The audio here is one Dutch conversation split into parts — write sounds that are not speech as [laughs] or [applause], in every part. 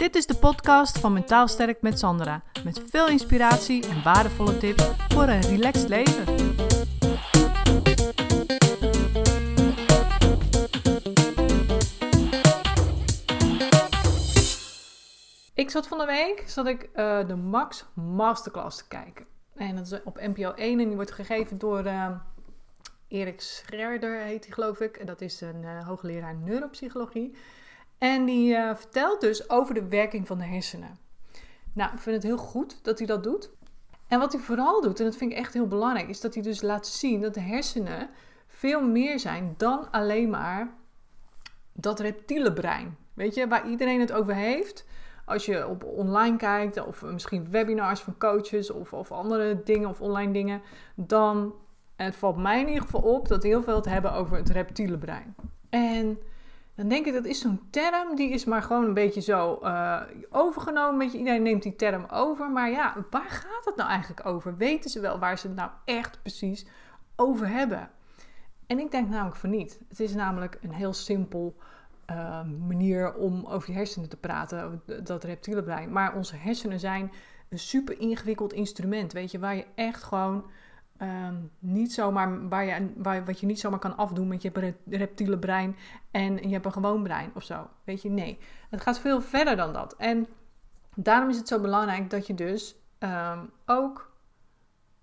Dit is de podcast van Mentaal Sterk met Sandra. Met veel inspiratie en waardevolle tips voor een relaxed leven. Ik zat van de week zat ik, eh, de Max Masterclass te kijken. En dat is op NPO 1 en die wordt gegeven door uh, Erik Scherder, heet hij geloof ik. En dat is een uh, hoogleraar neuropsychologie. En die uh, vertelt dus over de werking van de hersenen. Nou, ik vind het heel goed dat hij dat doet. En wat hij vooral doet, en dat vind ik echt heel belangrijk, is dat hij dus laat zien dat de hersenen veel meer zijn dan alleen maar dat reptiele brein. Weet je, waar iedereen het over heeft. Als je op online kijkt, of misschien webinars van coaches of, of andere dingen of online dingen, dan het valt mij in ieder geval op dat heel veel het hebben over het reptiele brein. En dan denk ik dat is zo'n term, die is maar gewoon een beetje zo uh, overgenomen. Beetje, iedereen neemt die term over. Maar ja, waar gaat het nou eigenlijk over? Weten ze wel waar ze het nou echt precies over hebben? En ik denk namelijk van niet. Het is namelijk een heel simpel uh, manier om over je hersenen te praten, dat reptiele brein. Maar onze hersenen zijn een super ingewikkeld instrument, weet je, waar je echt gewoon Um, niet zomaar, waar je, waar, wat je niet zomaar kan afdoen met je reptiele brein en je hebt een gewoon brein of zo. Weet je, nee. Het gaat veel verder dan dat. En daarom is het zo belangrijk dat je dus um, ook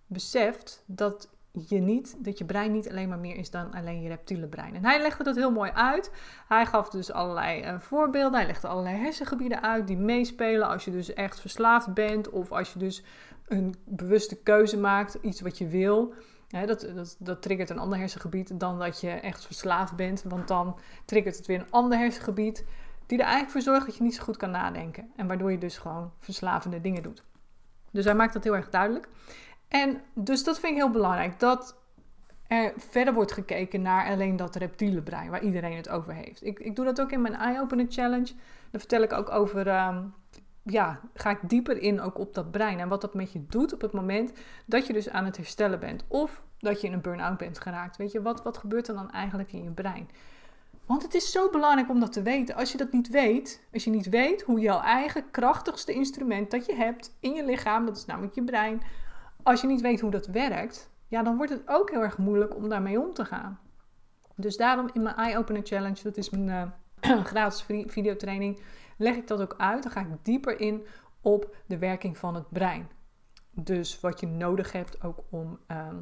beseft dat je niet, dat je brein niet alleen maar meer is dan alleen je reptiele brein. En hij legde dat heel mooi uit. Hij gaf dus allerlei uh, voorbeelden. Hij legde allerlei hersengebieden uit die meespelen als je dus echt verslaafd bent of als je dus een bewuste keuze maakt, iets wat je wil. dat, dat, dat triggert een ander hersengebied dan dat je echt verslaafd bent. Want dan triggert het weer een ander hersengebied. Die er eigenlijk voor zorgt dat je niet zo goed kan nadenken. En waardoor je dus gewoon verslavende dingen doet. Dus hij maakt dat heel erg duidelijk. En dus dat vind ik heel belangrijk. Dat er verder wordt gekeken naar alleen dat reptiele brein. Waar iedereen het over heeft. Ik, ik doe dat ook in mijn Eye Opener Challenge. Dan vertel ik ook over... Ehm, ja, ga ik dieper in ook op dat brein. En wat dat met je doet op het moment dat je dus aan het herstellen bent. Of dat je in een burn-out bent geraakt. Weet je, wat, wat gebeurt er dan eigenlijk in je brein? Want het is zo belangrijk om dat te weten. Als je dat niet weet, als je niet weet hoe jouw eigen krachtigste instrument dat je hebt in je lichaam, dat is namelijk je brein, als je niet weet hoe dat werkt, ja, dan wordt het ook heel erg moeilijk om daarmee om te gaan. Dus daarom in mijn Eye Opener Challenge, dat is mijn uh, [clears throat] gratis videotraining, leg ik dat ook uit. Dan ga ik dieper in op de werking van het brein. Dus wat je nodig hebt ook om um,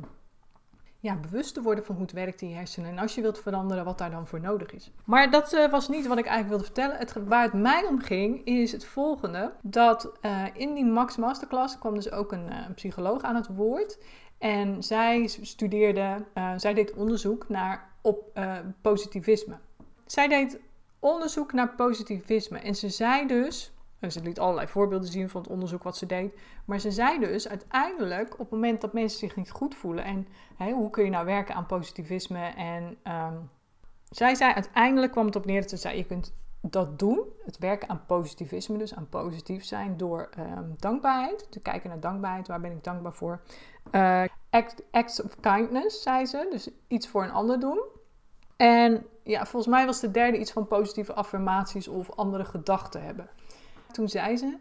ja, bewust te worden van hoe het werkt in je hersenen. En als je wilt veranderen, wat daar dan voor nodig is. Maar dat uh, was niet wat ik eigenlijk wilde vertellen. Het, waar het mij om ging, is het volgende. Dat uh, in die Max Masterclass kwam dus ook een, een psycholoog aan het woord. En zij studeerde, zij deed onderzoek naar op positivisme. Zij deed onderzoek naar positivisme. En ze zei dus, ze liet allerlei voorbeelden zien van het onderzoek wat ze deed, maar ze zei dus uiteindelijk op het moment dat mensen zich niet goed voelen en hoe kun je nou werken aan positivisme en um, zij zei uiteindelijk kwam het op neer dat ze zei je kunt dat doen, het werken aan positivisme, dus aan positief zijn door um, dankbaarheid, te kijken naar dankbaarheid, waar ben ik dankbaar voor. Act, acts of kindness, zei ze, dus iets voor een ander doen. En ja, volgens mij was de derde iets van positieve affirmaties of andere gedachten hebben. Toen zei ze,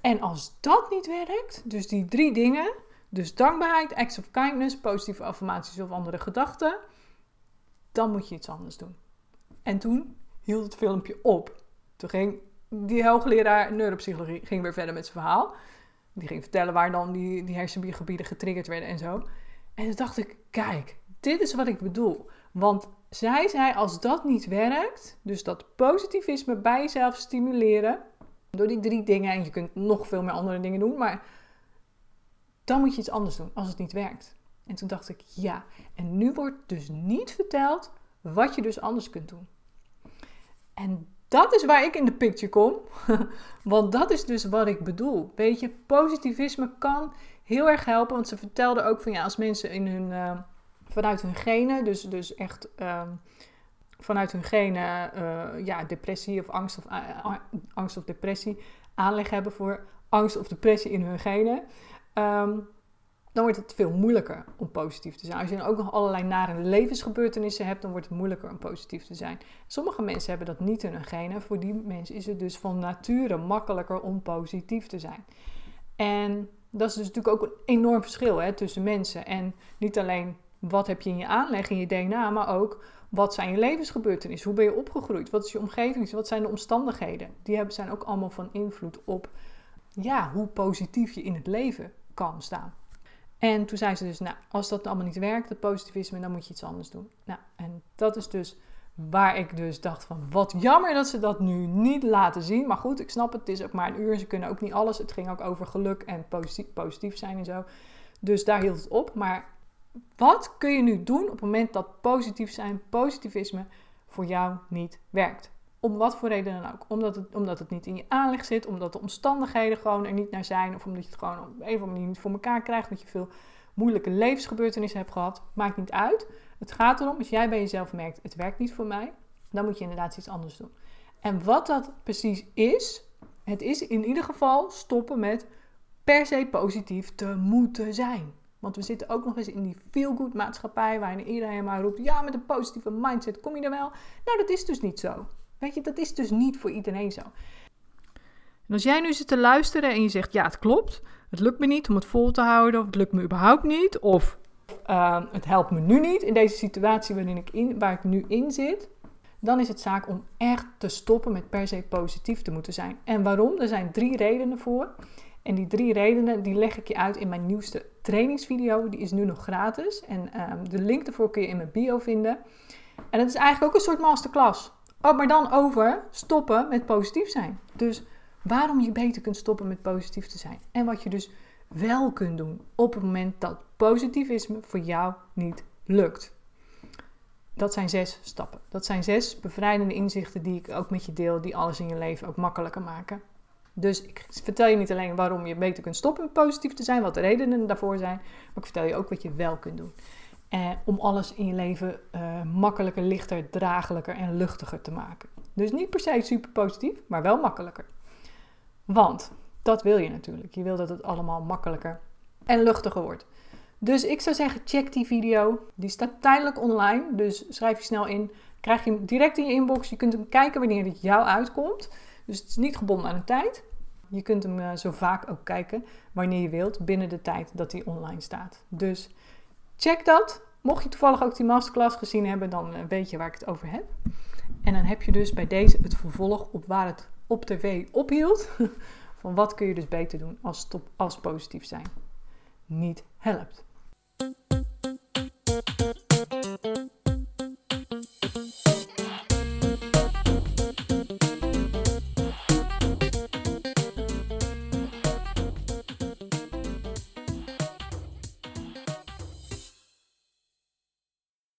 en als dat niet werkt, dus die drie dingen, dus dankbaarheid, acts of kindness, positieve affirmaties of andere gedachten, dan moet je iets anders doen. En toen hield het filmpje op. Toen ging die hoogleraar neuropsychologie ging weer verder met zijn verhaal. Die ging vertellen waar dan die, die getriggerd werden en zo. En toen dacht ik, kijk, dit is wat ik bedoel. Want zij zei, als dat niet werkt, dus dat positivisme bij jezelf stimuleren, door die drie dingen, en je kunt nog veel meer andere dingen doen, maar dan moet je iets anders doen als het niet werkt. En toen dacht ik, ja, en nu wordt dus niet verteld wat je dus anders kunt doen. En dat is waar ik in de picture kom, [laughs] want dat is dus wat ik bedoel. Weet je, positivisme kan heel erg helpen, want ze vertelde ook van ja, als mensen in hun... Uh, vanuit hun genen, dus, dus echt um, vanuit hun genen uh, ja, depressie of angst of, uh, angst of depressie aanleg hebben voor angst of depressie in hun genen. Um, dan wordt het veel moeilijker om positief te zijn. Als je dan ook nog allerlei nare levensgebeurtenissen hebt, dan wordt het moeilijker om positief te zijn. Sommige mensen hebben dat niet in hun genen. Voor die mensen is het dus van nature makkelijker om positief te zijn. En dat is dus natuurlijk ook een enorm verschil hè, tussen mensen. En niet alleen wat heb je in je aanleg, in je DNA, maar ook wat zijn je levensgebeurtenissen? Hoe ben je opgegroeid? Wat is je omgeving? Wat zijn de omstandigheden? Die zijn ook allemaal van invloed op ja, hoe positief je in het leven kan staan. En toen zei ze dus, nou, als dat allemaal niet werkt, het positivisme, dan moet je iets anders doen. Nou, en dat is dus waar ik dus dacht van, wat jammer dat ze dat nu niet laten zien. Maar goed, ik snap het, het is ook maar een uur, ze kunnen ook niet alles. Het ging ook over geluk en positief, positief zijn en zo. Dus daar hield het op. Maar wat kun je nu doen op het moment dat positief zijn, positivisme voor jou niet werkt? Om wat voor reden dan ook. Omdat het, omdat het niet in je aanleg zit, omdat de omstandigheden gewoon er niet naar zijn, of omdat je het gewoon op een of andere manier niet voor elkaar krijgt, omdat je veel moeilijke levensgebeurtenissen hebt gehad. Maakt niet uit. Het gaat erom, als jij bij jezelf merkt, het werkt niet voor mij, dan moet je inderdaad iets anders doen. En wat dat precies is, het is in ieder geval stoppen met per se positief te moeten zijn. Want we zitten ook nog eens in die feel-good maatschappij waarin iedereen maar roept: ja, met een positieve mindset kom je er wel. Nou, dat is dus niet zo. Weet je, dat is dus niet voor iedereen zo. En als jij nu zit te luisteren en je zegt: ja, het klopt, het lukt me niet om het vol te houden, of het lukt me überhaupt niet, of uh, het helpt me nu niet in deze situatie waarin ik in, waar ik nu in zit, dan is het zaak om echt te stoppen met per se positief te moeten zijn. En waarom? Er zijn drie redenen voor. En die drie redenen die leg ik je uit in mijn nieuwste trainingsvideo. Die is nu nog gratis. En um, de link daarvoor kun je in mijn bio vinden. En het is eigenlijk ook een soort masterclass. Oh, maar dan over stoppen met positief zijn. Dus waarom je beter kunt stoppen met positief te zijn. En wat je dus wel kunt doen op het moment dat positivisme voor jou niet lukt. Dat zijn zes stappen. Dat zijn zes bevrijdende inzichten die ik ook met je deel, die alles in je leven ook makkelijker maken. Dus ik vertel je niet alleen waarom je beter kunt stoppen met positief te zijn, wat de redenen daarvoor zijn, maar ik vertel je ook wat je wel kunt doen. Eh, om alles in je leven uh, makkelijker, lichter, draaglijker en luchtiger te maken. Dus niet per se super positief, maar wel makkelijker. Want dat wil je natuurlijk. Je wil dat het allemaal makkelijker en luchtiger wordt. Dus ik zou zeggen, check die video. Die staat tijdelijk online, dus schrijf je snel in. Krijg je hem direct in je inbox. Je kunt hem kijken wanneer het jou uitkomt. Dus het is niet gebonden aan een tijd. Je kunt hem uh, zo vaak ook kijken wanneer je wilt, binnen de tijd dat hij online staat. Dus check dat. Mocht je toevallig ook die masterclass gezien hebben, dan uh, weet je waar ik het over heb. En dan heb je dus bij deze het vervolg op waar het op tv ophield. [laughs] Van wat kun je dus beter doen als, top, als positief zijn niet helpt.